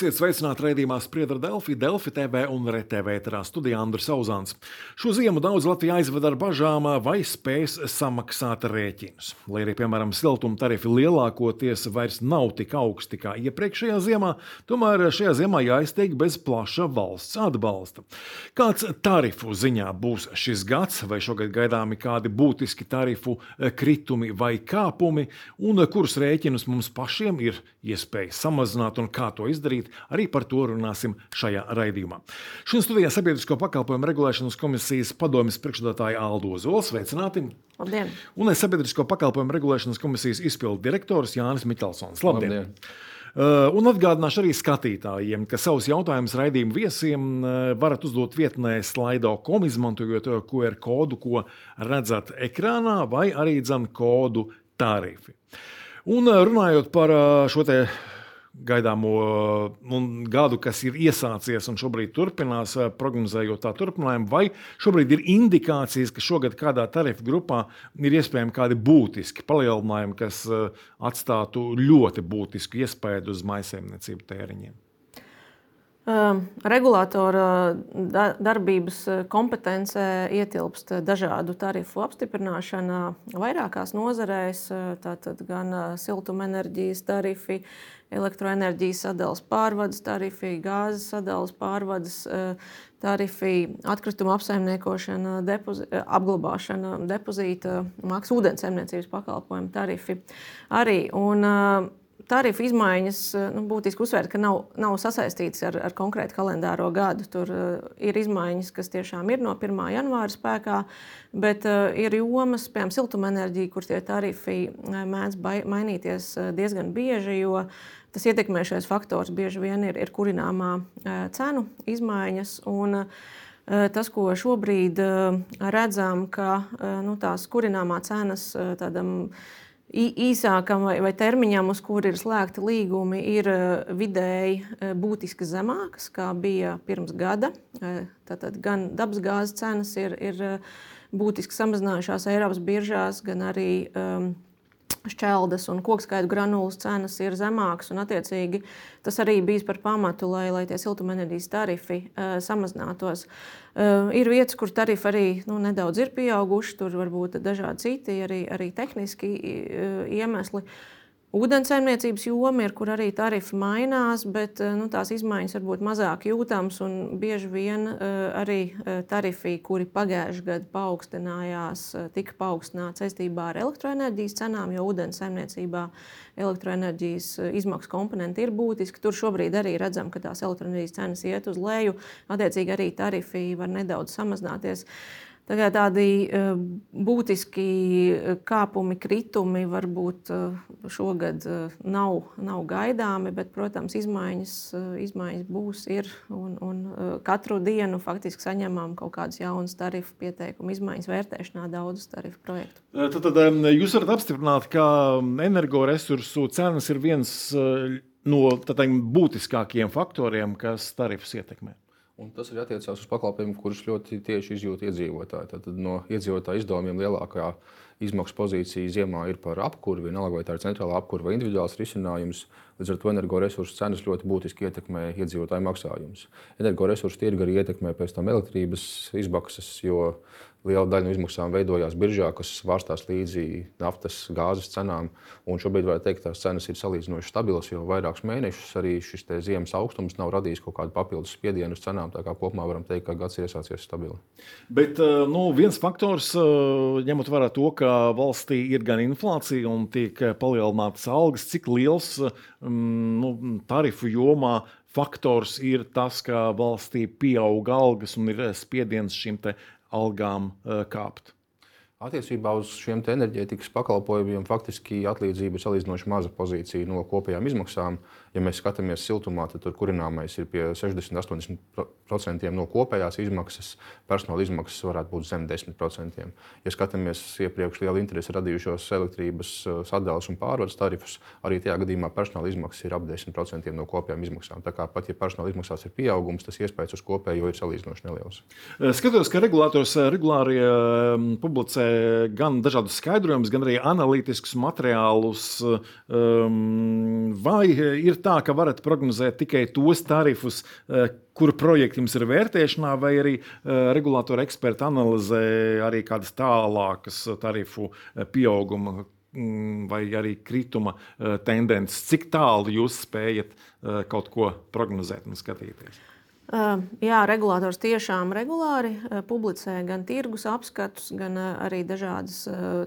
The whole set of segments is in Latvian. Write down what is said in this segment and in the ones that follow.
Esiet sveicināti raidījumā Spriedra Delfi, Delfi TV un RTV ēterā studijā Andris Uzāns. Šo ziemu daudz Latvijā aizved ar bažām, vai spēs samaksāt rēķinus. Lai arī, piemēram, siltuma tarifi lielākoties vairs nav tik augsti kā iepriekšējā ziemā, tomēr šajā ziemā jāizteik bez plaša valsts atbalsta. Kāds tarifu ziņā būs šis gads, vai šogad gaidāmi kādi būtiski tarifu kritumi vai kāpumi, un kurus rēķinus mums pašiem ir iespēja samazināt un kā to izdarīt, arī par to runāsim šajā raidījumā. Šodien studijā Sabiedrisko pakalpojumu regulēšanas komisijas padomjas priekšstādātāja Aldo Zola. Sveicināti! Labdien! Un es Sabiedrisko pakalpojumu regulēšanas komisijas izpildu direktors Jānis Miķelsons. Labdien! Labdien. Uh, un atgādināšu arī skatītājiem, ka savus jautājumus raidījumu viesiem uh, varat uzdot vietnē slaido.com, izmantojot QR kodu, ko redzat ekrānā, vai arī dzan kodu tarifi. Un uh, runājot par šo te gaidāmo nu, gadu, kas ir iesācies un šobrīd turpinās, eh, prognozējot tā turpinājumu, vai šobrīd ir indikācijas, ka šogad kādā tarifu grupā ir iespējami kādi būtiski palielinājumi, kas eh, atstātu ļoti būtisku iespēju uz maisaimniecību tēriņiem. Regulātora darbības kompetencē ietilpst dažādu tarifu apstiprināšana vairākās nozarēs, tātad gan siltumenerģijas tarifi, elektroenerģijas sadales pārvades tarifi, gāzes sadales pārvades tarifi, atkrituma apsaimniekošana, depozi, apglabāšana, depozīta, mākslas ūdens saimniecības pakalpojumu tarifi arī. Un, tarifu izmaiņas nu, būtiski uzsvērt, ka nav, nav sasaistītas ar, ar konkrētu kalendāro gadu. Tur uh, ir izmaiņas, kas tiešām ir no 1. janvāra spēkā, bet uh, ir jomas, piemēram, siltumenerģija, kur tie tarifi uh, mēdz mainīties uh, diezgan bieži. Tas ietekmēšais faktors bieži vien ir, ir kurināmā uh, cenu izmaiņas. Un, uh, tas, ko šobrīd redzam, ka nu, tās kurināmā cenas tādam īsākam vai, vai termiņam, uz kuru ir slēgti līgumi, ir eh, vidēji eh, būtiski zemākas nekā bija pirms gada. Eh, tātad gan dabasgāzes cenas ir, ir būtiski samazinājušās Eiropas biržās, gan arī um, šķeldes un kokskaitu granulas cenas ir zemākas. Attiecīgi, tas arī bijis par pamatu, lai, lai tie siltumenerģijas tarifi uh, samazinātos. Uh, ir vietas, kur tarifi arī nu, nedaudz ir pieauguši, tur varbūt dažādi citi arī, arī tehniski uh, iemesli. Uh, Ūdensaimniecības joma ir, kur arī tarifi mainās, bet eh, nu, tās izmaiņas var būt mazāk jūtamas. Bieži vien uh, arī uh, tarifi, kuri pagājušajā gadā paaugstinājās, tika paaugstināti saistībā ar elektroenerģijas cenām, jo ūdensaimniecībā elektroenerģijas izmaksu komponenti ir būtiski. Tur šobrīd arī redzam, ka tās elektroenerģijas cenas iet uz leju. Attiecīgi arī tarifi var nedaudz samazināties. Uh, Tagad tādi uh, būtiski eh, kāpumi, kritumi varbūt uh, šogad nav, nav gaidāmi, bet, protams, izmaiņas, izmaiņas būs. Ir, un, un katru dienu faktiski saņemam kaut kādus jaunus tarifu pieteikumu, izmaiņas vērtēšanā daudzus tarifu projektu. Tad, tad jūs varat apstiprināt, ka energoresursu cenas ir viens no tādiem būtiskākajiem faktoriem, kas tarifus ietekmē. Un tas arī attiecās uz pakalpojumiem, kurus ļoti tieši izjūt iedzīvotāji. Tad no iedzīvotāju izdevumiem lielākā izmaksu pozīcija ziemā ir par apkuri, vienalga vai tā ir centrālā apkura vai individuāls risinājums. Līdz ar to energoresursu cenas ļoti būtiski ietekmē iedzīvotāju maksājumus. Energoresursu tirgi arī ietekmē pēc tam elektrības izmaksas, jo Liela daļa no izmaksām veidojās biržā, kas svārstās līdzi naftas, gāzes cenām. Un šobrīd var teikt, tās cenas ir salīdzinoši stabilas jau vairākus mēnešus. Arī šis ziemas augstums nav radījis kaut kādu papildus spiedienu uz cenām. Tā kā kopumā varam teikt, ka gads ir iesācies stabili. Bet eh, nu, viens faktors, eh, ņemot vērā to, ka valstī ir gan inflācija un tiek palielinātas algas, cik liels mm, nu, tarifu jomā faktors ir tas, ka valstī pieaug algas un ir spiediens šim algām eh, kāpt. Attiecībā uz šiem enerģētikas pakalpojumiem faktiski atlīdzība ir salīdzinoši maza pozīcija no kopējām izmaksām. Ja mēs skatāmies siltumā, tad tur kurināmais ir pie 60-80% no kopējās izmaksas. Personāla izmaksas varētu būt zem 10%. Ja skatāmies iepriekš lielu interesi radījušos elektrības uh, sadales un pārvades tarifus, arī tajā gadījumā personāla izmaksas ir ap 10% no kopējām izmaksām. Tā kā pat ja personāla izmaksās ir pieaugums, tas iespējas uz kopējo ir salīdzinoši neliels. Skatos, ka regulators uh, regulāri um, publicē gan dažādus skaidrojumus, gan arī analītiskus materiālus. Um, vai ir tā, ka varat prognozēt tikai tos tarifus, kuru projekti jums ir vērtēšanā, vai arī regulātora eksperti analizē arī kādas tālākas tarifu pieauguma mm, vai arī krituma tendences? Cik tālu jūs spējat kaut ko prognozēt un skatīties? Jā, regulators tiešām regulāri publicē gan tirgus apskatus, gan arī dažādas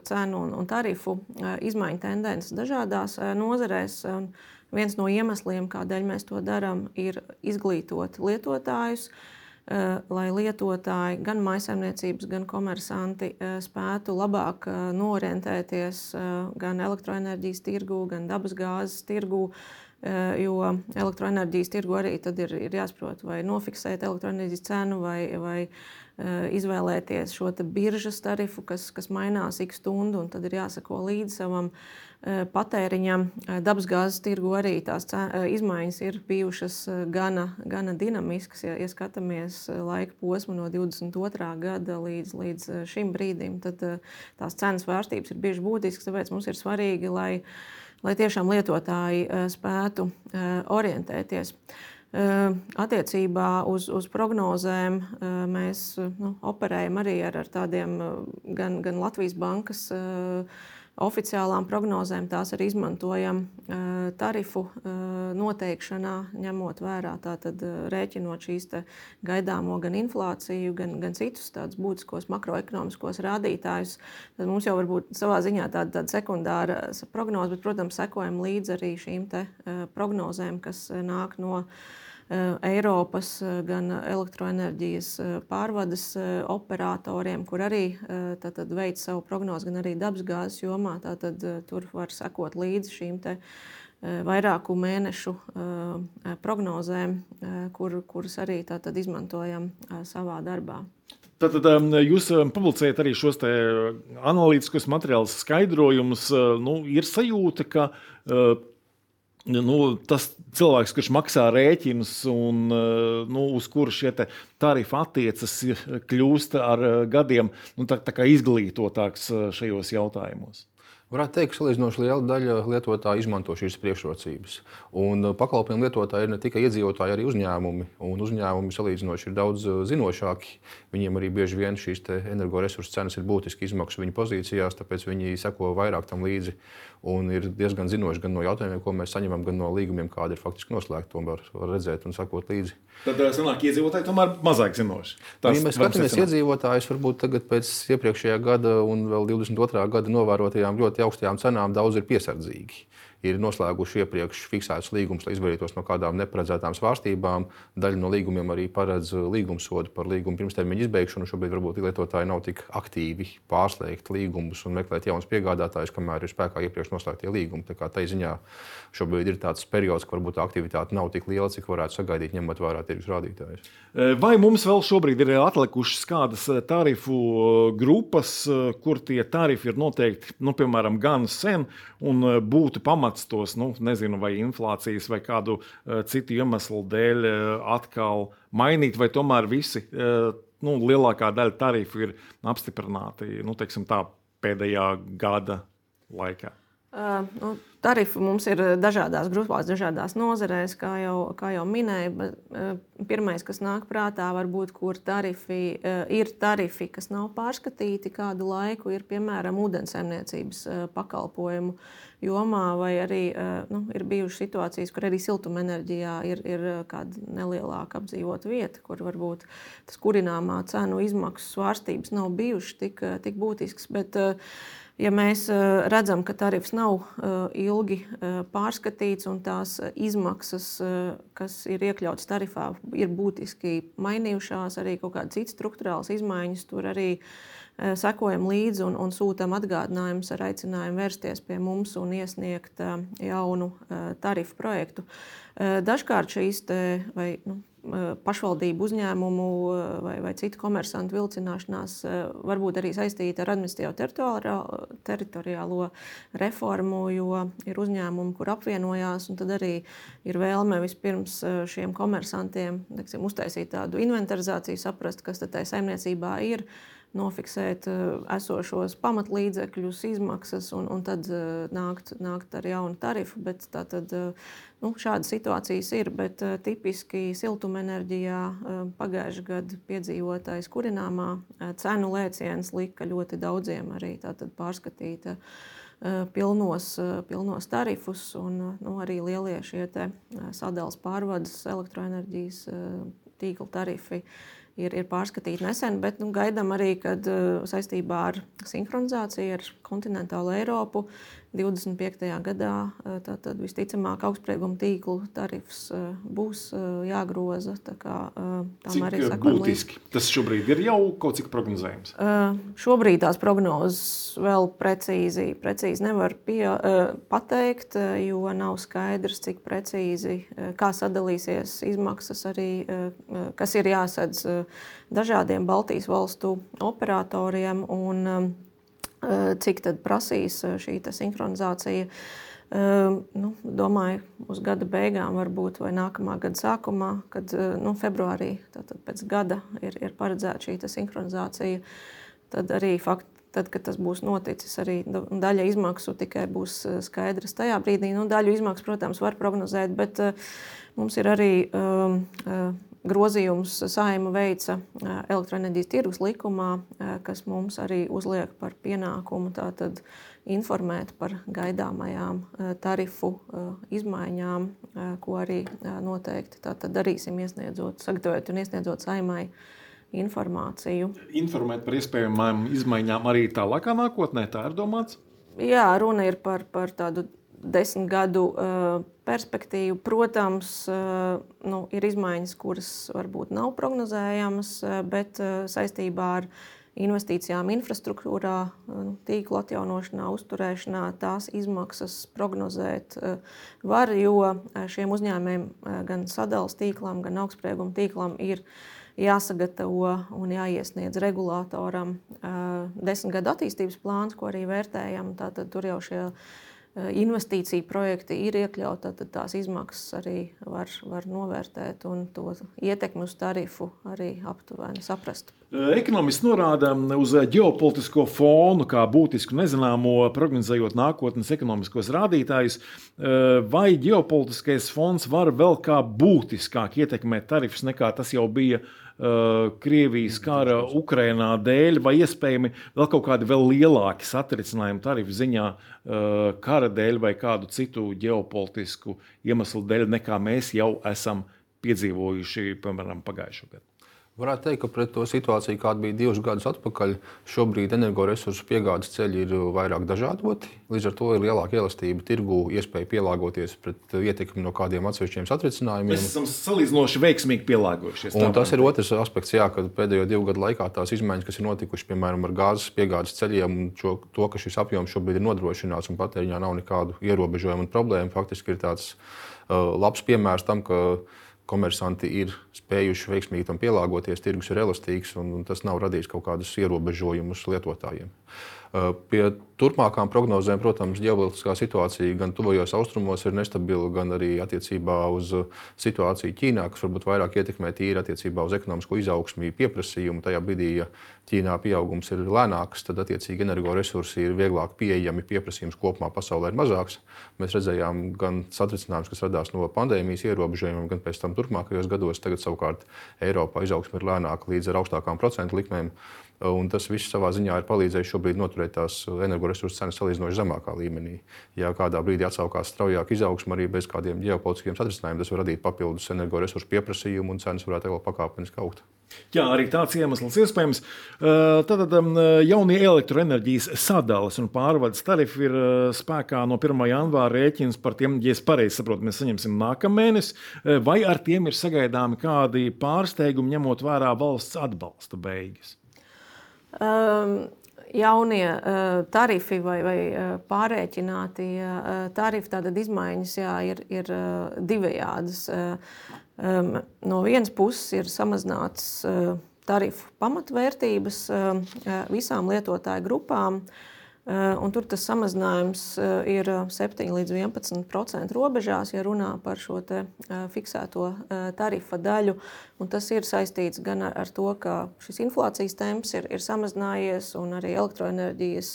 cenu un tarifu izmaiņu tendences dažādās nozarēs. Viens no iemesliem, kādēļ mēs to darām, ir izglītot lietotājus, lai lietotāji, gan maisaimniecības, gan komersanti spētu labāk norientēties gan elektroenerģijas tirgū, gan dabasgāzes tirgū jo elektroenerģijas tirgu arī ir, ir jāsaprot, vai nofiksēt elektroenerģijas cenu, vai, vai eh, izvēlēties šo biržas tarifu, kas, kas mainās ik stundu, un tad ir jāsako līdzi savam eh, patēriņam. Dabasgāzes tirgu arī tās izmaiņas ir bijušas gana, gana dinamiskas. Ja, ja skatāmies laika posmu no 22. gada līdz, līdz šim brīdim, tad tās cenas vērtības ir bieži būtiskas. Tāpēc mums ir svarīgi, lai lai tiešām lietotāji eh, spētu eh, orientēties. Eh, attiecībā uz, uz prognozēm mēs nu, operējam arī ar, ar tādiem gan, gan Latvijas bankas oficiālām prognozēm. Tās arī izmantojam tarifu noteikšanā, ņemot vērā tātad rēķinot šīs gaidāmo gan inflāciju, gan, gan citus tādus būtiskos makroekonomiskos rādītājus. Tad mums jau var būt savā ziņā tāda, tāda sekundāra prognoze, bet, protams, sekojam līdzi arī šīm prognozēm, kas nāk no Eiropas gan elektroenerģijas pārvades operatoriem, kur arī tātad, veic savu prognozi, gan arī dabasgāzes jomā. Tātad, tur var sekot līdzi šīm vairāku mēnešu prognozēm, kur, kuras arī tātad, izmantojam savā darbā. Tātad jūs publicējat arī šos analītiskos materiālus, skaidrojumus. Nu, ir sajūta, ka nu, tas cilvēks, kurš maksā rēķinus un nu, uz kuru šie tarifi attiecas, kļūst ar gadiem nu, tā, tā izglītotāks šajos jautājumos. Varētu teikt, ka salīdzinoši liela daļa lietotāju izmanto šīs priekšrocības. Un pakalpojumu lietotāji ir ne tikai iedzīvotāji, arī uzņēmumi. Un uzņēmumi salīdzinoši ir daudz zinošāki. Viņiem arī bieži vien šīs energoresursu cenas ir būtiski izmaksu viņu pozīcijās, tāpēc viņi seko vairāk tam līdzi un ir diezgan zinoši gan no jautājumiem, ko mēs saņemam, gan no līgumiem, kādi ir faktiski noslēgti. To var, var redzēt un sakot līdzi. Tad eh, sanāk, iedzīvotāji tomēr mazāk zinoši. Tas, ja mēs skatāmies iedzīvotājus, varbūt tagad pēc iepriekšējā gada un vēl 22. gada novērotajām ļoti augstajām cenām daudz ir piesardzīgi ir noslēguši iepriekš fiksētus līgumus, lai izvairītos no kādām neparedzētām svārstībām. Daļa no līgumiem arī paredz līgumsodu par līgumu pirmstermiņa izbeigšanu. Šobrīd varbūt lietotāji nav tik aktīvi pārslēgt līgumus un meklēt jaunus piegādātājus, kamēr ir spēkā iepriekš noslēgtie līgumi. Tā kā tai ziņā šobrīd ir tāds periods, ka varbūt aktivitāte nav tik liela, cik varētu sagaidīt, ņemot vērā tirgus rādītājus. Vai mums vēl šobrīd ir atlikušas kādas tarifu grupas, kur tie tarifi ir noteikti, nu, piemēram, gan sen un būtu pamats? Tos, nu, nezinu, vai inflācijas vai kādu uh, citu iemeslu dēļ uh, atkal mainīt, vai tomēr visi, uh, nu, lielākā daļa tarifu ir apstiprināti nu, teiksim, tā, pēdējā gada laikā. Uh, nu, tarifi mums ir dažādās grupās, dažādās nozarēs, kā jau, kā jau minēju. Bet, uh, pirmais, kas nāk prātā, varbūt, kur tarifi, uh, ir tarifi, kas nav pārskatīti kādu laiku, ir piemēram ūdensaimniecības pakalpojumu jomā, vai arī nu, ir bijušas situācijas, kur arī siltumenerģijā ir, ir kāda nelielāka apdzīvota vieta, kur varbūt tas kurināmā cenu izmaksu svārstības nav bijušas tik, tik būtiskas. Bet, Ja mēs eh, redzam, ka tarifs nav eh, ilgi eh, pārskatīts un tās izmaksas, kas ir iekļautas tarifā, ir būtiski mainījušās, arī kaut kādas citas struktūrāls izmaiņas, tur arī sekojam līdzi un, un sūtām atgādinājumus ar aicinājumu vērsties pie mums un iesniegt jaunu tarifu projektu. Dažkārt šīs te, vai, nu, Eh, pašvaldību uzņēmumu eh, vai, vai citu komersantu vilcināšanās eh, varbūt arī saistīta ar administratīvo teritoriālo reformu, jo ir uzņēmumi, kur apvienojās, un tad arī ir vēlme vispirms šiem komersantiem teksim, uztaisīt tādu inventarizāciju, saprast, kas tajā saimniecībā ir nofiksēt esošos pamatlīdzekļus, izmaksas un, un tad nākt, nākt ar jaunu tarifu. Bet tā tad nu, šādas situācijas ir, bet tipiski siltumenerģijā pagājušā gada piedzīvotais kurināmā cenu lēciens lika ļoti daudziem arī pārskatīt pilnos, pilnos tarifus, un nu, arī lielie šie sadalījuma pārvades elektroenerģijas tīkla tarifi ir, ir pārskatīti nesen, bet nu, gaidām arī, kad saistībā ar sinhronizāciju ar kontinentālu Eiropu 25. gadā tātad visticamāk augstsprieguma tīklu tarifs būs jāgroza. Kā, cik arī būtiski līdz. tas šobrīd ir jau kaut cik prognozējams? Šobrīd tās prognozes vēl precīzi, precīzi nevar pie, pateikt, jo nav skaidrs, cik precīzi, kā sadalīsies izmaksas arī, kas ir jāsadz dažādiem Baltijas valstu operatoriem. Un, Eh, cik tad prasīs eh, šī sinhronizācija. Eh, nu, domāju, uz gada beigām, varbūt vai nākamā gada sākumā, kad nu, februārī, pēc gada, ir, ir paredzēta šī sinhronizācija. Tad arī fakti, tad, kad tas būs noticis, arī daļa izmaksu tikai būs skaidrs tajā brīdī. Nu, daļu izmaksu, protams, var prognozēt, bet mums ir arī um, grozījums saima veica elektroenerģijas tirgus likumā, kas mums arī uzliek par pienākumu tātad informēt par gaidāmajām tarifu izmaiņām, ko arī noteikti darīsim, iesniedzot, sagatavot un iesniedzot saimai informāciju. Informēt par iespējamām izmaiņām arī tālākā nākotnē, tā ir domāts? Jā, runa ir par, par tādu desmit gadu perspektīvu. Protams, nu, ir izmaiņas, kuras varbūt nav prognozējamas, bet saistībā ar investīcijām infrastruktūrā, nu, tīklu atjaunošanā, uzturēšanā, tās izmaksas prognozēt var, jo šiem uzņēmējiem, gan sadalījuma tīklam, gan augstsprieguma tīklam, ir jāsagatavo un jāiesniedz regulātoram desmit gadu attīstības plāns, ko arī vērtējam. Tātad tur jau šie Eh, investīcija projekti ir iekļauti, tad tās izmaksas arī var, var novērtēt un to ietekmi uz tarifu arī aptuveni saprast. Eh, ekonomists norāda uz ģeopolitisko fonu kā būtisku nezināmo, prognozējot nākotnes ekonomiskos rādītājus. Eh, vai ģeopolitiskais fons var vēl kā būtiskāk ietekmēt tarifus nekā tas jau bija? Uh, Krievijas kara Ukrainā dēļ, vai iespējami vēl kaut kādi vēl lielāki satricinājumi tarifu ziņā uh, kara dēļ vai kādu citu ģeopolitisku iemeslu dēļ, nekā mēs jau esam piedzīvojuši, piemēram, pagājušajā gadā. Varētu teikt, ka pret to situāciju, kāda bija divus gadus atpakaļ, šobrīd energoresursu piegādes ceļi ir vairāk dažādoti. Līdz ar to ir lielāka elastība tirgu, iespēja pielāgoties pret ietekmi no kādiem atsevišķiem satricinājumiem. Mēs esam salīdzinoši veiksmīgi pielāgojušies. Un tas ir otrs aspekts, jā, kad pēdējo divu gadu laikā tās izmaiņas, kas ir notikušas, piemēram, ar gāzes piegādes ceļiem, un šo, to, ka šis apjoms šobrīd ir nodrošināts un patēriņā nav nekādu ierobežojumu un problēmu, faktiski ir tāds uh, labs piemērs tam, ka komersanti ir spējuši veiksmīgi tam pielāgoties, tirgus ir elastīgs un tas nav radījis kaut kādus ierobežojumus lietotājiem. Uh, pie turpmākām prognozēm, protams, ģeopolitiskā situācija gan tuvajos austrumos ir nestabila, gan arī attiecībā uz situāciju Ķīnā, kas varbūt vairāk ietekmē tīri attiecībā uz ekonomisko izaugsmī, pieprasījumu. Tajā brīdī, ja Ķīnā pieaugums ir lēnāks, tad attiecīgi energoresursi ir vieglāk pieejami, pieprasījums kopumā pasaulē ir mazāks. Mēs redzējām gan satricinājumus, kas radās no pandēmijas ierobežojumiem, gan pēc tam turpmākajos gados. Tagad savukārt Eiropā izaugsme ir lēnāka līdz ar augstākām procentu likmēm. Un tas viss savā ziņā ir palīdzējis šobrīd noturēt tās energoresursu cenas salīdzinoši zemākā līmenī. Ja kādā brīdī atsaukās straujāk izaugsme arī bez kādiem ģeopolitiskiem satricinājumiem, tas var radīt papildus energoresursu pieprasījumu un cenas varētu vēl pakāpeniski augt. Jā, arī tāds iemesls iespējams. Tātad jaunie elektroenerģijas sadales un pārvades tarifi ir spēkā no 1. janvāra rēķins par tiem, ja es pareizi saprotu, mēs saņemsim nākamā mēnesi. Vai ar tiem ir sagaidāmi kādi pārsteigumi, ņemot vērā valsts atbalsta beigas? Um, jaunie uh, tarifi vai, vai uh, pārreķinātie uh, tarifi, tātad izmaiņas jā, ir, ir uh, divējādas. Uh, um, no vienas puses ir samazināts uh, tarifu pamatvērtības uh, visām lietotāju grupām. Un tur tas samazinājums ir 7 līdz 11% robežās, ja runā par šo fiksēto tarifa daļu. Un tas ir saistīts gan ar to, ka šis inflācijas temps ir, ir samazinājies, un arī elektroenerģijas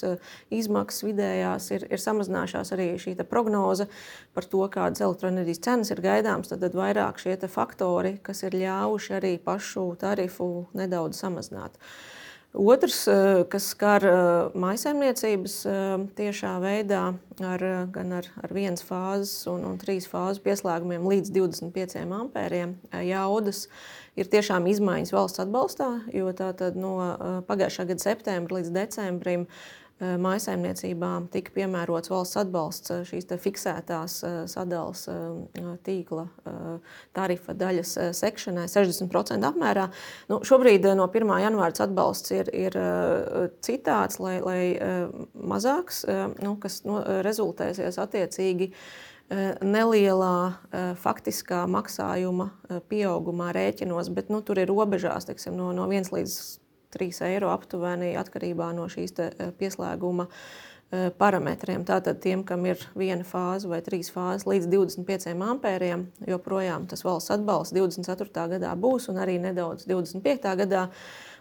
izmaksas vidējās ir, ir samazinājušās. Arī šī prognoze par to, kādas elektroenerģijas cenas ir gaidāmas, tad, tad vairāk šie faktori, kas ir ļāvuši arī pašu tarifu nedaudz samazināt. Uh, Otrs, eh, kas skar eh, maisaimniecības eh, tiešā veidā, ar, gan ar, ar vienas fāzes un, un trīs fāzes pieslēgumiem līdz 25 ampēriem jaudas, ir tiešām izmaiņas valsts atbalstā, jo tā tad no pagājušā gada septembra līdz decembrim Eh, mājsaimniecībām tika piemērots valsts atbalsts eh, šīs fiksētās eh, sadales tīkla tarifa daļas sekšanai 60% apmērā. Nu, šobrīd no 1. janvāra atbalsts ir, ir citāds, lai, lai mazāks, nu, kas no, rezultēsies attiecīgi nelielā faktiskā maksājuma pieaugumā rēķinos, bet nu, tur ir robežās teiksim, no, no 1 līdz 3 eiro aptuveni atkarībā no šīs e, pieslēguma e, parametriem. Tātad tiem, kam ir viena fāze vai trīs fāzes līdz 25 ampēriem, joprojām tas valsts atbalsts 24. gadā būs un arī nedaudz 25. gadā.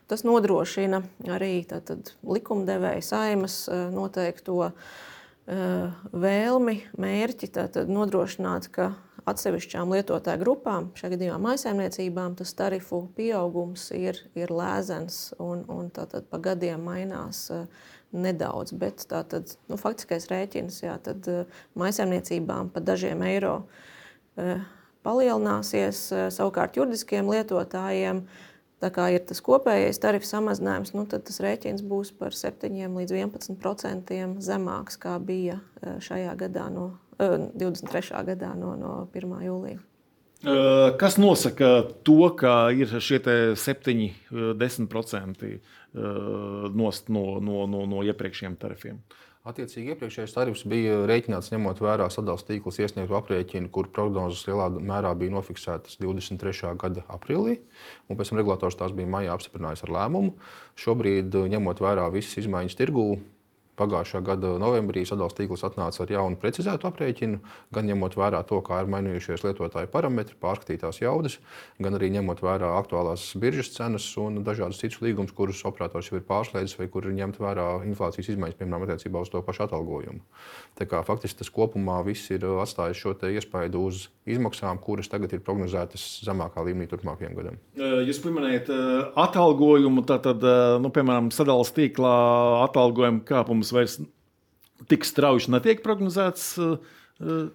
Tas nodrošina arī tātad, likumdevēja saimas e, noteikto vēlmi, mērķi, tātad nodrošināt, ka atsevišķām lietotāju grupām, šajā gadījumā maisaimniecībām, tas tarifu pieaugums ir, ir lēzens un, un tātad pa gadiem mainās uh, nedaudz. Bet tātad, nu, faktiskais rēķins, jā, tad uh, maisaimniecībām pa dažiem eiro uh, palielināsies, savukārt juridiskiem lietotājiem. Tā kā ir tas kopējais tarifu samazinājums, nu, tad tas rēķins būs par 7 līdz 11% zemāks, kā bija šajā gadā no 23. gadā no, no 1. jūlija. Kas nosaka to, ka ir šie 7, 10% nost no, no, no, no iepriekšējiem tarifiem? Attiecīgi, iepriekšējais tarifs bija rēķināts ņemot vērā sadalījuma tīklus iesniegtu aprēķinu, kur prognozes lielā mērā bija nofiksētas 23. gada aprīlī, un pēc tam regulators tās bija maijā apstiprinājis ar lēmumu. Šobrīd, ņemot vērā visas izmaiņas tirgū, Pagājušā gada novembrī sadalījuma tīkls atnāca ar jaunu precizētu aprēķinu, gan ņemot vērā to, kā ir mainījušies lietotāju parametri, pārskatītās jaudas, gan arī ņemot vērā aktuālās biržas cenas un dažādus citus līgumus, kurus operators jau ir pārslēdzis vai kur ir ņemt vērā inflācijas izmaiņas, piemēram, attiecībā uz to pašu atalgojumu. Tā kā faktiski tas kopumā viss ir atstājis šo iespaidu uz izmaksām, kuras tagad ir prognozētas zemākā līmenī turpmākajiem gadiem. Jūs pieminējat atalgojumu, tātad, nu, piemēram, sadalījuma tīklā atalgojuma kāpums pieaugums vairs tik strauji netiek prognozēts. Eh, eh.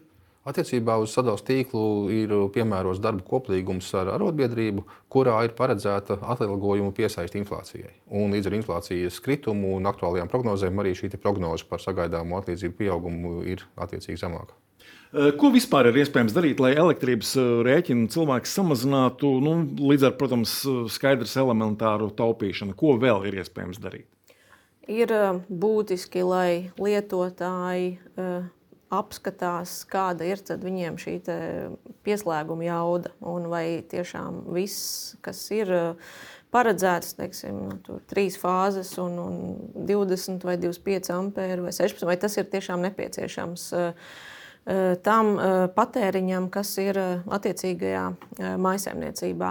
Attiecībā uz sadalījuma tīklu ir piemērots darba koplīgums ar arotbiedrību, kurā ir paredzēta atalgojuma piesaiste inflācijai. Un līdz ar inflācijas kritumu un aktuālajām prognozēm arī šī prognoze par sagaidāmo atlīdzību pieaugumu ir attiecīgi zemāka. Eh, ko vispār ir iespējams darīt, lai elektrības rēķinu cilvēks samazinātu, nu, līdz ar, protams, skaidrs elementāru taupīšanu? Ko vēl ir iespējams darīt? Ir eh, būtiski, lai lietotāji uh, apskatās, kāda ir viņiem šī pieslēguma jauda. Un vai tiešām viss, kas ir uh, paredzēts, teiksim, nu, trīs fāzes, un, un 20 vai 25 ampēri vai 16, vai tas ir tiešām nepieciešams. Tam patēriņam, kas ir attiecīgajā maisaimniecībā.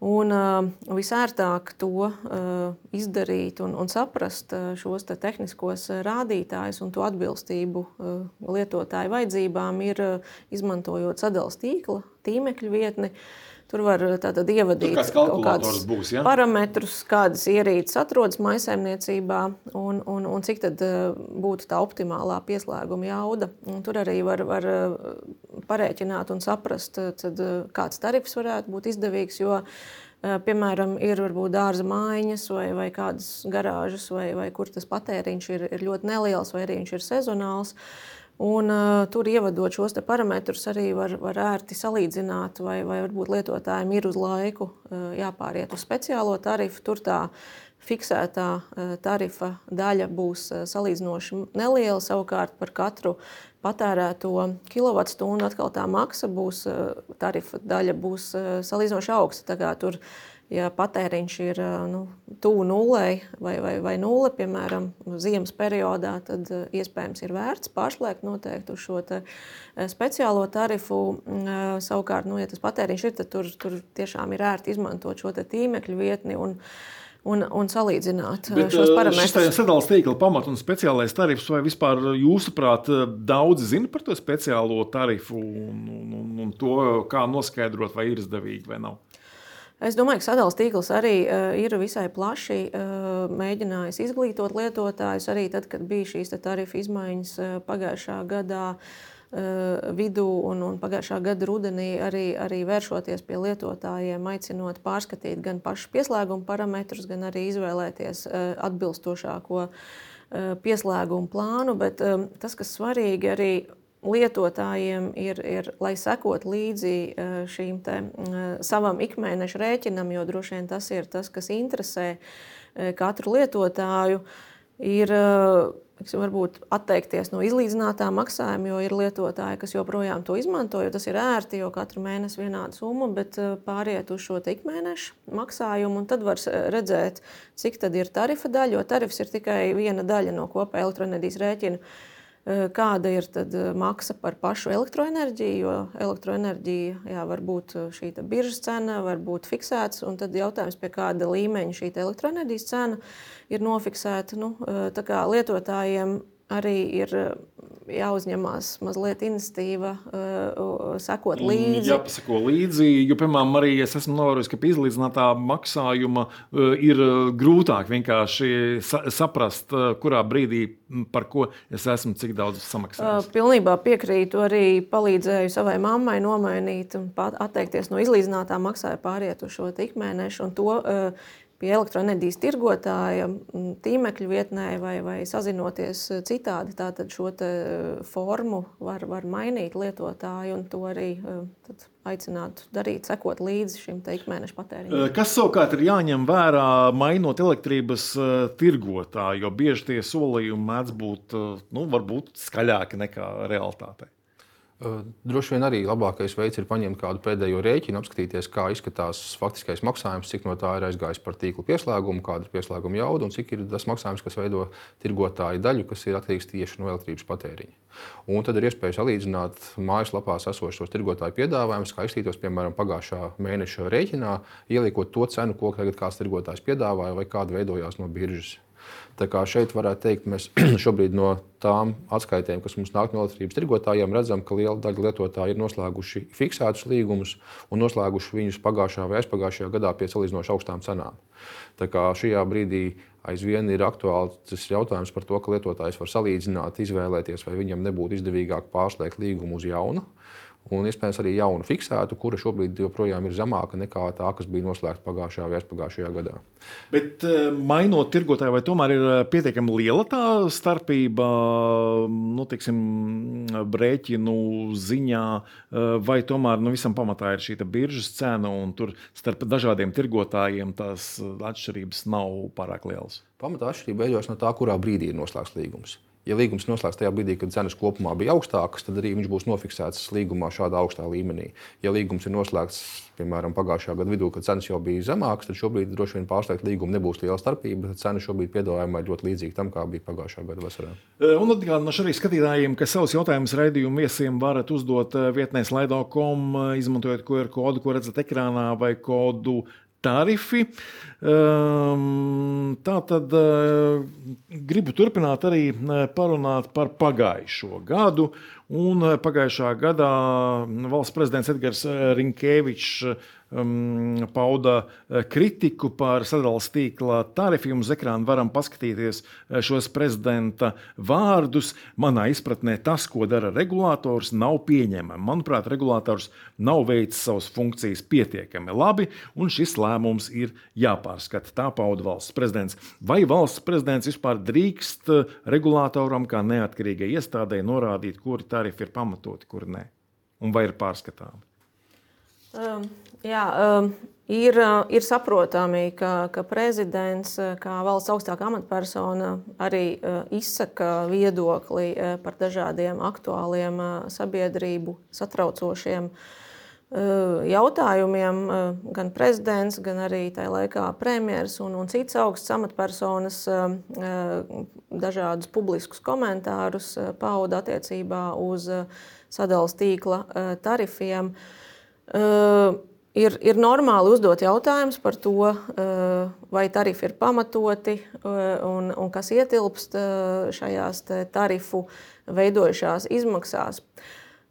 Uh, Un uh, visērtāk to uh, izdarīt un, un saprast uh, šos te tehniskos rādītājus un to atbilstību uh, lietotāju vajadzībām ir uh, izmantojot sadalījuma tīkla, tīmekļa vietni. Uh, Tur var eh, tātad ievadīt kaut kādus būs, ja? parametrus, kādas ierīces atrodas maisaimniecībā un, un, un cik tad eh, būtu tā optimālā pieslēguma jauda. Un tur arī var, var eh, parēķināt un saprast, tad, kāds tarifs varētu būt izdevīgs. Jo, Piemēram, ir varbūt dārza mājiņas vai, vai kādas garāžas, vai, vai kur tas patēriņš ir, ir ļoti neliels, vai arī viņš ir sezonāls. Uh, Un, uh, tur ievadot šos parametrus, arī var, var ērti salīdzināt, vai, vai varbūt lietotājiem ir uz laiku uh, jāpāriet uz speciālo tarifu. Tur tā fiksētā uh, tarifa daļa būs uh, salīdzinoši neliela. Savukārt par katru patērēto kilovatstundu atkal tā maksa būs, uh, tarifa daļa būs uh, salīdzinoši augsta. Tur ja patēriņš ir nu, tuvu nulei vai, vai, vai nulle, piemēram, ziemas periodā, tad iespējams ir vērts pārslēgt noteikti uz šo speciālo tarifu. Savukārt, nu, ja tas patēriņš ir, tad tur, tur tiešām ir ērti izmantot šo tīmekļu vietni. Un, un, un salīdzināt Bet, šos parametrus. Tas ir sadalījums tīkla pamats un speciālais tarifs. Vai vispār jūsuprāt, daudzi zina par to speciālo tarifu un, un, un, un to, kā noskaidrot, vai ir izdevīgi vai nav? Es domāju, ka sadalījums tīkls arī uh, ir visai plaši uh, mēģinājis izglītot lietotājus. Arī tad, kad bija šīs tarifu izmaiņas uh, pagājušā gadā vidū un, un pagājušā gada rudenī, arī, arī vēršoties pie lietotājiem, aicinot pārskatīt gan pašu pieslēguma parametrus, gan arī izvēlēties atbilstošāko pieslēguma plānu. Bet tas, kas svarīgi arī lietotājiem ir, ir lai sekot līdzi e, šīm te, e, savam ikmēneša rēķinam, jo droši vien tas ir tas, kas interesē e, katru lietotāju, ir varbūt atteikties no izlīdzinātā maksājuma, jo ir lietotāji, kas joprojām to izmanto, jo tas ir ērti, jo katru mēnesi vienāda summa, bet pāriet uz šo ikmēneša maksājumu, un tad var redzēt, cik tad ir tarifa daļa, jo tarifs ir tikai viena daļa no kopējā elektroenerģijas rēķina. Eh, kāda ir eh, maksa par pašu elektroenerģiju, jo elektroenerģija jā, var būt eh, šī biržas cena, var būt fiksēts, tad jautājums, pie kāda līmeņa šī elektroenerģijas cena ir nofiksēta. Nu, lietotājiem arī ir eh, jāuzņemās mazliet inicitīva, uh, sekot līdzi. Jāpasako līdzi, jo, piemēram, arī es esmu novērojis, ka pie izlīdzinātā maksājuma uh, ir grūtāk vienkārši sa saprast, uh, kurā brīdī par ko es esmu, cik daudz samaksājis. Pilnībā piekrītu, arī palīdzēju savai mammai nomainīt un atteikties no izlīdzinātā maksājuma, pāriet uz šo ikmēnešu. Un to pie elektroenerģijas tirgotāja, tīmekļa vietnē vai, vai sazinoties citādi. Tātad šo formu var, var mainīt lietotāji un to arī aicinātu darīt, sekot līdzi šim ikmēneša patēriņam. Kas savukārt ir jāņem vērā, mainot elektrības tirgotāju, jo bieži tie solījumi mēdz būt nu, skaļāki nekā realitātei? Droši vien arī labākais veids ir paņemt kādu pēdējo rēķinu, apskatīties, kā izskatās faktiskais maksājums, cik no tā ir aizgājis par tīkla pieslēgumu, kāda ir pieslēguma jauda un cik ir tas maksājums, kas veido tirgotāju daļu, kas ir atkarīgs tieši no elektrības patēriņa. Un tad ir iespēja salīdzināt mājaslapās esošos tirgotāju piedāvājumus, kā izskatītos piemēram pagājušā mēneša rēķinā, ieliekot to cenu, ko tagad kāds tirgotājs piedāvāja vai kāda veidojās no biržas. Tā kā šeit varētu teikt, mēs šobrīd no tām atskaitēm, kas mums nāk no elektrības tirgotājiem, redzam, ka liela daļa lietotāju ir noslēguši fiksētus līgumus un noslēguši viņus pagājušā vai aizpagājušajā gadā pie salīdzinoši augstām cenām. Tā kā šajā brīdī aizvien ir aktuāls jautājums par to, ka lietotājs var salīdzināt, izvēlēties, vai viņam nebūtu izdevīgāk pārslēgt līgumu uz jaunu un iespējams arī jaunu fiksētu, kura šobrīd joprojām ir zemāka nekā tā, kas bija noslēgta pagājušajā vai aizpagājušajā gadā. Bet eh, mainot tirgotāju, vai tomēr ir eh, pietiekami liela tā starpība nu, tiksim, brēķinu ziņā, eh, vai tomēr nu, visam pamatā ir šī biržas cena un tur starp dažādiem tirgotājiem tās atšķirības nav pārāk lielas? Pamatā atšķirība veidojas no tā, kurā brīdī ir noslēgts līgums. Ja līgums noslēgts tajā brīdī, kad cenas kopumā bija augstākas, tad arī viņš būs nofiksēts līgumā šādā augstā līmenī. Ja līgums ir noslēgts, piemēram, pagājušā gada vidū, kad cenas jau bija zemākas, tad šobrīd droši vien pārslēgt līgumu nebūs liela starpība. Cena šobrīd piedāvājumā ir ļoti līdzīga tam, kā bija pagājušā gada vasarā. E, un atgādināšu arī skatītājiem, ka savus jautājumus raidījumu viesiem varat uzdot e, vietnē slaido.com, e, izmantojot QR kodu, ko redzat ekrānā, vai kodu tarifi. Ehm, tā tad eh, gribu turpināt arī eh, parunāt par pagājušo gadu. Un eh, pagājušā gadā valsts prezidents Edgars Rinkēvičs um, pauda uh, kritiku par sadalījuma tīkla tarifiem. Uz ekrāna varam paskatīties uh, šos prezidenta vārdus. Manā izpratnē tas, ko dara regulators, nav pieņemami. Manuprāt, regulators nav veicis savas funkcijas pietiekami labi, un šis lēmums ir jāpārskata. Tā pauda valsts prezidents. Vai valsts prezidents vispār drīkst uh, regulātoram, kā neatkarīgai iestādē, norādīt, kuri tarifi ir pamatoti, kuri nē, un vai ir pārskatāmi? Um, jā, um, ir, uh, ir saprotami, ka, ka prezidents, uh, kā valsts augstākā amatpersona, arī uh, izsaka viedokli par dažādiem aktuāliem sabiedrību satraucošiem jautājumiem gan prezidents, gan arī tajā laikā premjerministrs un, un citas augstas amatpersonas dažādus publiskus komentārus pauda attiecībā uz sadalījuma tīkla tarifiem. Ir, ir normāli uzdot jautājumus par to, vai tarifi ir pamatoti un, un kas ietilpst šajās tarifu veidojušās izmaksās.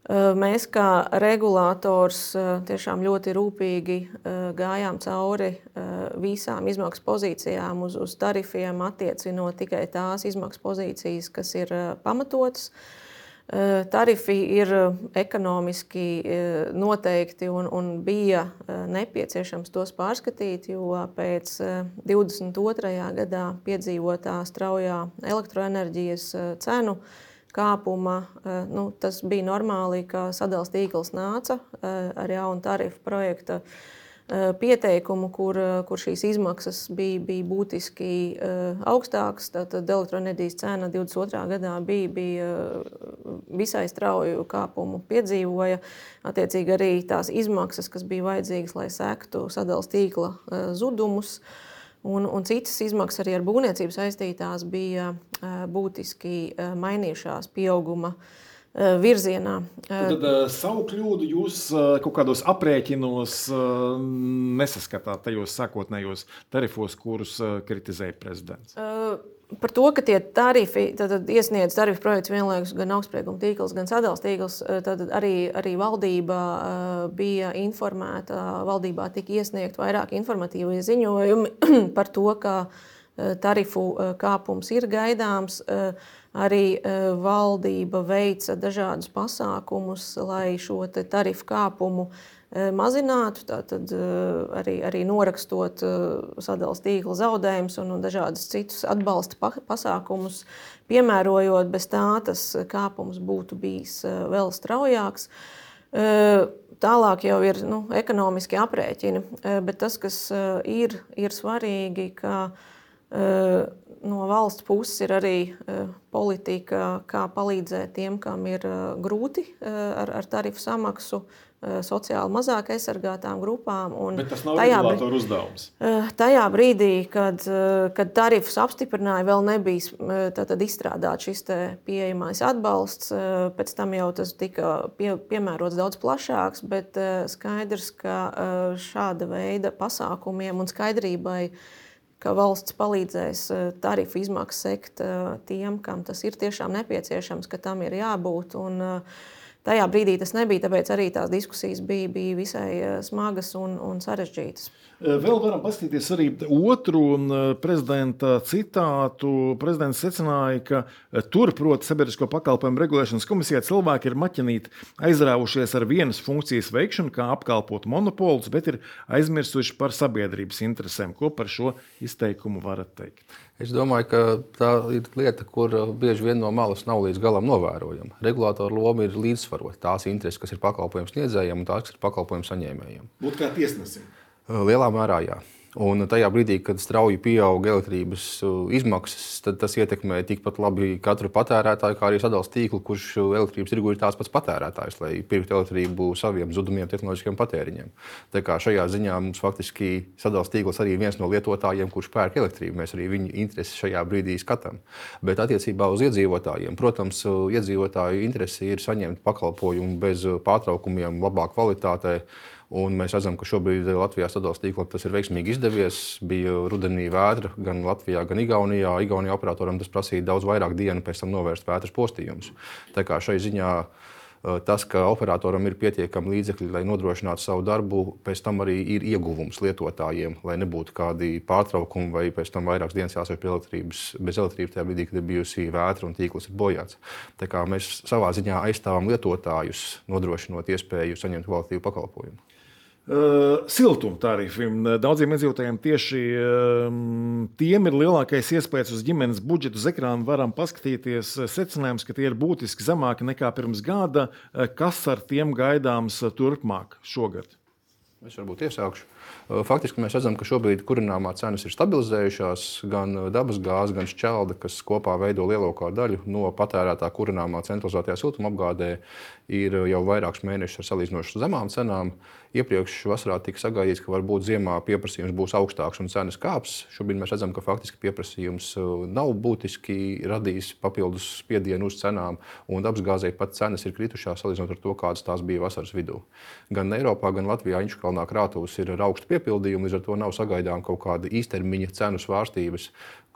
Mēs, kā regulators, tiešām ļoti rūpīgi gājām cauri visām izmaksu pozīcijām uz, uz tarifiem, attiecinot tikai tās izmaksu pozīcijas, kas ir pamatotas. Tarifi ir ekonomiski noteikti un, un bija nepieciešams tos pārskatīt, jo pēc 22. gadā piedzīvotā straujā elektroenerģijas cenu kāpuma. Eh, nu, tas bija normāli, ka sadalījuma tīkls nāca eh, ar jaunu tarifu projektu eh, pieteikumu, kur, kur šīs izmaksas bija, bija būtiski augstākas. Tad elektroenerģijas cena 22. gadā bija, bija visai strauju kāpumu piedzīvoja. Attiecīgi arī tās izmaksas, kas bija vajadzīgas, lai sektu sadalījuma tīkla zudumus. Uh, Un, un citas izmaksas arī ar būvniecību saistītās bija būtiski mainījušās pieauguma virzienā. Tad savu kļūdu jūs kaut kādos aprēķinos nesaskatāt tajos sākotnējos tarifos, kurus kritizēja prezidents? Par to, ka tie tarifi, tad, tad iesniedz tarifu projekts vienlaikus gan augstsprieguma tīkls, gan sadalījuma tīkls, eh, tad arī, arī valdība eh, bija informēta. Valdībā tika iesniegt vairāk informatīvu ziņojumi par to, ka eh, tarifu kāpums ir gaidāms. Arī valdība veica dažādus pasākumus, lai šo tarifu kāpumu Eh, mazinātu, tātad eh, arī, arī norakstot eh, sadalījuma tīkla zaudējumus un dažādus citus atbalsta pasākumus, piemērojot, bez tā tas kāpums būtu bijis vēl straujāks. Tālāk jau ir nu, ekonomiski aprēķini, bet tas, kas ir, ir svarīgi, ka no valsts puses ir arī politika, kā palīdzēt tiem, kam ir grūti ar, ar tarifu samaksu Eh, sociāli mazāk aizsargātām grupām. Bet tas nav regulātora uzdevums. Eh, tajā brīdī, kad, eh, kad tarifus apstiprināja, vēl nebija izstrādāts šis pieejamais atbalsts. Pēc tam jau tas tika pie, piemērots daudz plašāks, bet skaidrs, ka šāda veida pasākumiem un skaidrībai ka valsts palīdzēs tarifu izmaksas sekt tiem, kam tas ir tiešām nepieciešams, ka tam ir jābūt. Un, uh, tajā brīdī tas nebija, tāpēc arī tās diskusijas bija, bija visai eh, smagas un, un sarežģītas. Eh, vēl varam paskatīties arī otru eh, prezidenta citātu. Prezidents secināja, ka tur, proti, sabiedrisko pakalpojumu regulēšanas komisijā cilvēki ir maķinīti aizrāvušies ar vienas funkcijas veikšanu, kā apkalpot monopolus, bet ir aizmirsuši par sabiedrības interesēm. Ko par šo izteikumu varat teikt? Es domāju, ka tā ir lieta, kur bieži vien no malas nav līdz galam novērojama. Regulātora loma ir līdzsvarot tās intereses, kas ir pakalpojumu sniedzējiem un tās, kas ir pakalpojumu saņēmējiem. Būt kā tiesnesim? Lielā mērā jā. Un tajā brīdī, kad strauji pieaug elektrības uh, izmaksas, tad tas ietekmē tikpat labi katru patērētāju, kā arī sadalījuma tīklu, kurš elektrības tirgu ir tās pats patērētājs, lai pirktu elektrību saviem zudumiem, tehnoloģiskiem patēriņiem. Tā kā šajā ziņā mums faktiski sadalījuma tīkls arī viens no lietotājiem, kurš pērk elektrību. Mēs arī viņu intereses šajā brīdī skatām. Bet attiecībā uz iedzīvotājiem, protams, iedzīvotāju interese ir saņemt pakalpojumu bez pārtraukumiem, labā kvalitātē Un mēs redzam, ka šobrīd Latvijā sadalījuma tīklā tas ir veiksmīgi izdevies. Bija rudenī vētra gan Latvijā, gan Igaunijā. Igaunijā operatoram tas prasīja daudz vairāk dienu pēc tam novērst vētras postījumus. Tā kā šai ziņā eh, tas, ka operatoram ir pietiekami līdzekļi, lai nodrošinātu savu darbu, pēc tam arī ir ieguvums lietotājiem, lai nebūtu kādi pārtraukumi vai pēc tam vairākas dienas jāsaka pie elektrības, bez elektrības tajā brīdī, kad ir bijusi vētra un tīkls ir bojāts. Tā kā mēs savā ziņā aizstāvam lietotājus, nodrošinot iespēju saņemt kvalitīvu pakalpojumu. Siltuma tarifi. Daudziem iedzīvotājiem tieši tiem ir lielākais iespējas uz ģimenes budžetu. Uz ekrāna varam paskatīties secinājums, ka tie ir būtiski zemāki nekā pirms gada. Kas ar tiem gaidāms turpmāk šogad? Es varbūt iesākšu. Faktiski mēs redzam, ka šobrīd kurināmā cenas ir stabilizējušās. Gan dabas gāze, gan šķelda, kas kopā veido lielāko daļu no patērētā kurināmā centralizētajā siltumapgādē, ir jau vairākus mēnešus ar salīdzinoši zemām cenām. Iepriekš vasarā tika sagaidīts, ka varbūt ziemā pieprasījums būs augstāks un cenas kāps. Šobrīd mēs redzam, ka faktiski pieprasījums nav būtiski radījis papildus spiedienu uz cenām, un dabasgāzei pat cenas ir kritušās salīdzinot ar to, kādas tās bija vasaras vidū. Gan Eiropā, gan Latvijā Inčukalnā krātuves ir ar augstu piepildījumu, līdz ar to nav sagaidām kaut kāda īstermiņa cenu svārstības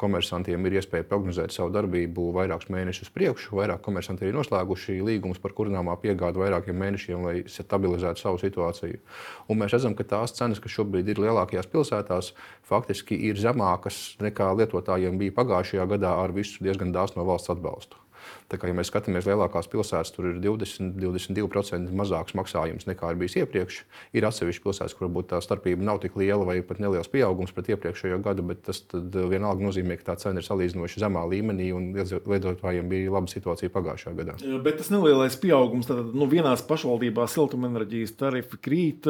komersantiem ir iespēja prognozēt savu darbību vairākus mēnešus priekšu. Vairāk komersanti ir noslēguši līgumus par kurināmā piegādi vairākiem mēnešiem, lai stabilizētu savu situāciju. Un mēs redzam, ka tās cenas, kas šobrīd ir lielākajās pilsētās, faktiski ir zemākas nekā lietotājiem bija pagājušajā gadā ar visu diezgan dāsnu valsts atbalstu. Tā kā, ja mēs skatāmies lielākās pilsētas, tur ir 20-22% mazāks maksājums nekā ir bijis iepriekš. Ir atsevišķi pilsētas, kur varbūt tā starpība nav tik liela vai pat neliels pieaugums pret iepriekšējo gadu, bet tas vienalga nozīmē, ka tā cena ir salīdzinoši zemā līmenī un lietotājiem bija laba situācija pagājušajā gadā. Bet tas nelielais pieaugums, tad nu, vienās pašvaldībās siltumenerģijas tarifi krīt,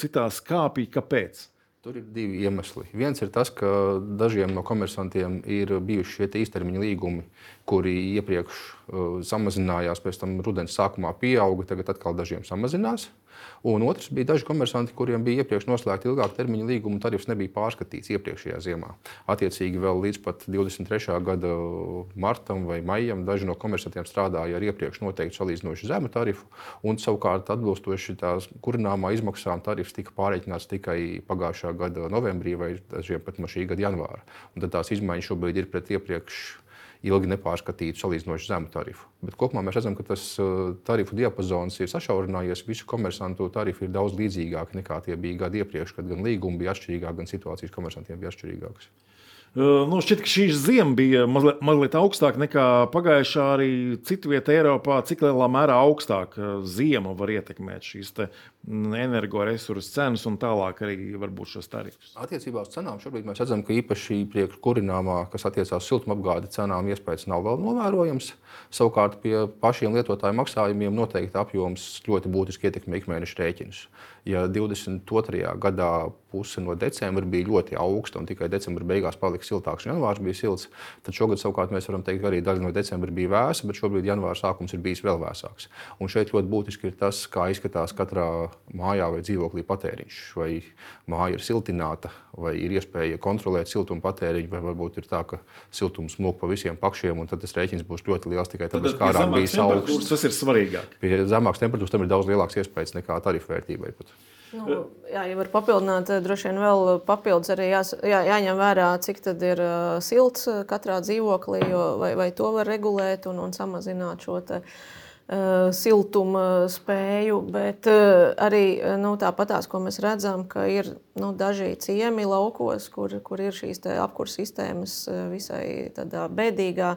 citās kāpī. Kāpēc? Tur ir divi iemesli. Viens ir tas, ka dažiem no komersantiem ir bijuši šie īstermiņa līgumi, kuri iepriekš uh, samazinājās, pēc tam rudens sākumā pieauga, tagad atkal dažiem samazinās. Un otrs bija daži komersanti, kuriem bija iepriekš noslēgta ilgāka termiņa līguma, un tarifs nebija pārskatīts iepriekšējā ziemā. Attiecīgi, vēl līdz pat 23. gada martam vai maijam daži no komersantiem strādāja ar iepriekš noteiktu salīdzinoši zemu tarifu, un savukārt atbilstoši tās kurināmā izmaksām tarifs tika pārreikināts tikai pagājušā gada novembrī vai dažiem pat no šī gada janvāra. Un tad tās izmaiņas šobrīd ir pret iepriekš ilgi nepārskatītu salīdzinoši zemu tarifu. Bet kopumā mēs redzam, ka tas uh, tarifu diapazons ir sašaurinājies. Visu komersantu tarifi ir daudz līdzīgāki nekā tie bija gadu iepriekš, kad gan līgumi bija atšķirīgāki, gan situācijas komersantiem bija atšķirīgākas. Nu, šķiet, ka šī zima bija mazliet, mazliet augstāka nekā pagājušā arī citu vietu Eiropā. Cik lielā mērā augstāka zima var ietekmēt šīs energoresursu cenas un tālāk arī varbūt šos tarifus? Attiecībā uz cenām šobrīd mēs redzam, ka īpaši priekškurināmā, kas attiecās uz siltumapgādi cenām, iespējas nav vēl novērojams. Savukārt pie pašiem lietotāju maksājumiem noteikti apjoms ļoti būtiski ietekmē ikmēneša rēķinus. Ja 22. gadā puse no decembra bija ļoti augsta un tikai decembra beigās palika siltāks, un janvārs bija silts, tad šogad savukārt mēs varam teikt, ka arī daļa no decembra bija vēsa, bet šobrīd janvāra sākums ir bijis vēl vēsāks. Un šeit ļoti būtiski ir tas, kā izskatās katrā mājā vai dzīvoklī patēriņš. Vai māja ir siltināta, vai ir iespēja kontrolēt siltuma patēriņu, vai varbūt ir tā, ka siltums mūk pa visiem pakšiem, un tad tas rēķins būs ļoti liels tikai tāpēc, ka ārā bija augsts. Tas ir svarīgāk. Pie zemākas temperatūras tam ir daudz lielāks iespējas nekā tarifu vērtībai. Pat. Nu, jā, ja var papildināt, droši vien vēl papildus arī jās, jā, jāņem vērā, cik ir uh, silts katrā dzīvoklī, jo, vai, vai to var regulēt un, un samazināt šo te, uh, Eh, siltuma spēju, bet eh, arī eh, nu, tāpatās, ko mēs redzam, ka ir nu, daži ciemi laukos, kur, kur ir šīs apkurss sistēmas visai bēdīgā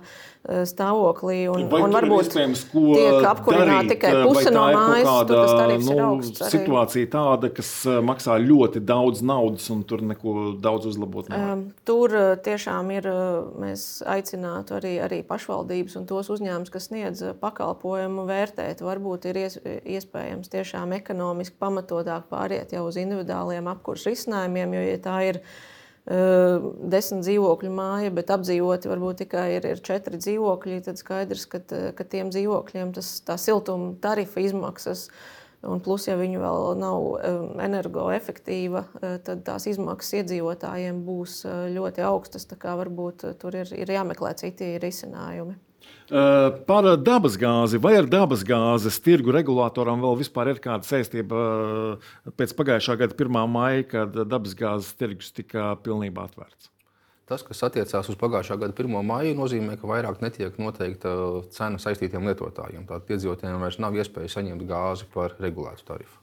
stāvoklī. Un, vai un varbūt tiek apkurināta tikai puse no mājas, kāda, tas nu, augsts. Situācija tāda, kas maksā ļoti daudz naudas un tur neko daudz uzlabot. Nevar. Tur tiešām ir, mēs aicinātu arī, arī pašvaldības un tos uzņēmumus, kas sniedz pakalpojumu vērtēt. Varbūt ir iespējams tiešām ekonomiski pamatotāk pāriet jau uz individuāliem apkursu risinājumiem, jo ja tā ir uh, desmit dzīvokļu māja, bet apdzīvoti varbūt tikai ir, ir četri dzīvokļi, tad skaidrs, ka, ka tiem dzīvokļiem tas siltuma tarifa izmaksas. Un plus, ja viņi vēl nav energoefektīva, tad tās izmaksas iedzīvotājiem būs ļoti augstas. Tā kā varbūt tur ir, ir jāmeklē citi risinājumi. Eh, par dabasgāzi vai ar dabasgāzes tirgu regulātoram vēl vispār ir kāda saistība eh, pēc pagājušā gada 1. maija, kad dabasgāzes tirgus tika pilnībā atvērts? Tas, kas attiecās uz pagājušā gada 1. maiju, nozīmē, ka vairāk netiek noteikta cena saistītiem lietotājiem. Tātad iedzīvotājiem vairs nav iespēja saņemt gāzi par regulētu tarifu.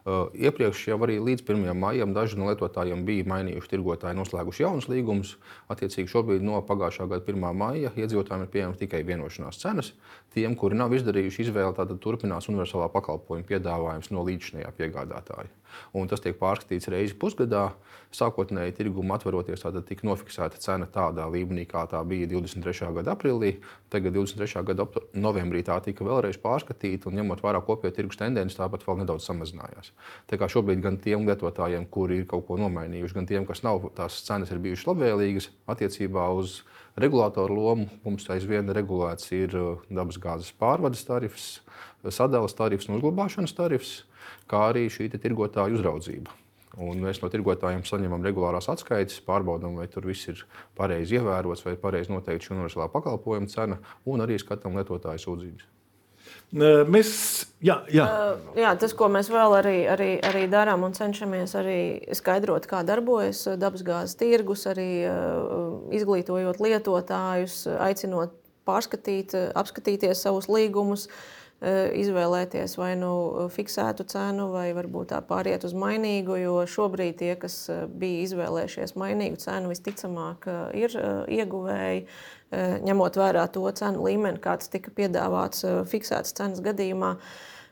Uh, iepriekš jau arī līdz 1. maijam daži no lietotājiem bija mainījuši tirgotāji, noslēguši jaunus līgumus. Attiecīgi šobrīd no pagājušā gada 1. maija iedzīvotājiem ir pieejamas tikai vienošanās cenas. Tiem, kuri nav izdarījuši izvēli, tad turpinās universālā pakalpojuma piedāvājums no līdzinājā piegādātāja. Un tas tiek pārskatīts reizi pusgadā. Sākotnēji tirguma atveroties, tātad tika nofiksēta cena tādā līmenī, kā tā bija 23. gada aprīlī. Tagad, 23. gada novembrī, tā tika vēlreiz pārskatīta, un ņemot vērā kopējo tirgus tendenci, tāpat vēl nedaudz samazinājās. Tā kā šobrīd gan tiem lietotājiem, kuri ir kaut ko nomainījuši, gan tiem, kas nav, tās cenas ir bijušas labvēlīgas attiecībā uz regulātoru lomu. Mums aizvien regulēts ir dabasgāzes pārvades tarifs, sadales tarifs un uzglabāšanas tarifs, kā arī šī tirgotāja uzraudzība. Un mēs no tirgotājiem saņemam regulārās atskaites, pārbaudām, vai tur viss ir pareizi ievērots, vai pareizi noteikti šī universālā pakalpojuma cena, un arī skatām lietotāju sūdzības. Mēs, jā, jā. Uh, jā, tas, ko mēs vēl arī, arī, arī darām un cenšamies arī skaidrot, kā darbojas dabasgāzes tirgus, arī uh, izglītojot lietotājus, aicinot pārskatīt, apskatīties savus līgumus. Uh, izvēlēties vai nu fiksētu cenu, vai varbūt tā pāriet uz mainīgu. Jo šobrīd tie, kas eh, bija izvēlējušies mainīgu cenu, visticamāk eh, ir ieguvēji, ņemot vērā to cenu līmeni, kāds tika piedāvāts fiksētas cenas gadījumā.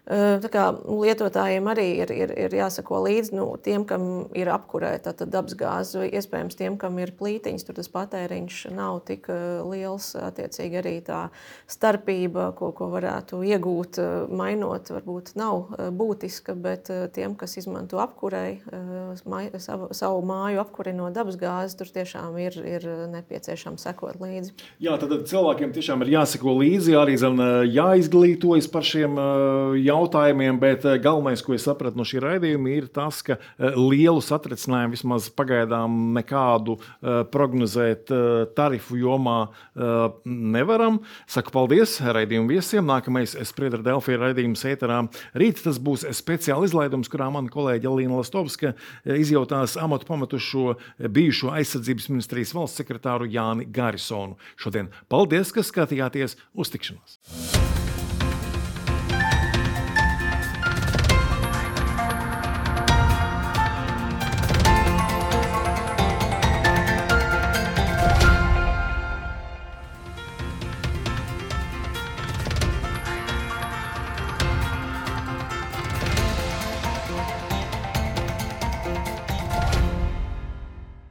Kā, lietotājiem arī ir, ir, ir jāsako līdzi nu, tiem, kam ir apkurēta dabasgāze, vai iespējams tiem, kam ir plītiņas, tur tas patēriņš nav tik liels. Attiecīgi arī tā starpība, ko, ko varētu iegūt, mainot, varbūt nav būtiska, bet tiem, kas izmanto apkurei, savu, savu māju apkuri no dabasgāzes, tur tiešām ir, ir nepieciešams sekot līdzi. Jā, tad cilvēkiem tiešām ir jāseko līdzi, arī zem, jāizglītojas par šiem jautājumiem jautājumiem, bet eh, galvenais, ko es sapratu no šī raidījuma, ir tas, ka eh, lielu satricinājumu vismaz pagaidām nekādu eh, prognozēt tarifu jomā nevaram. Saku paldies raidījumu viesiem. Nākamais Spriedra Delfija raidījums ēterā. Rīt tas būs speciāla izlaidums, kurā mana kolēģe Alīna Lastovska izjautās amatu pametušo bijušo aizsardzības ministrijas valsts sekretāru Jāni Garisonu. Šodien paldies, ka skatījāties uz tikšanos!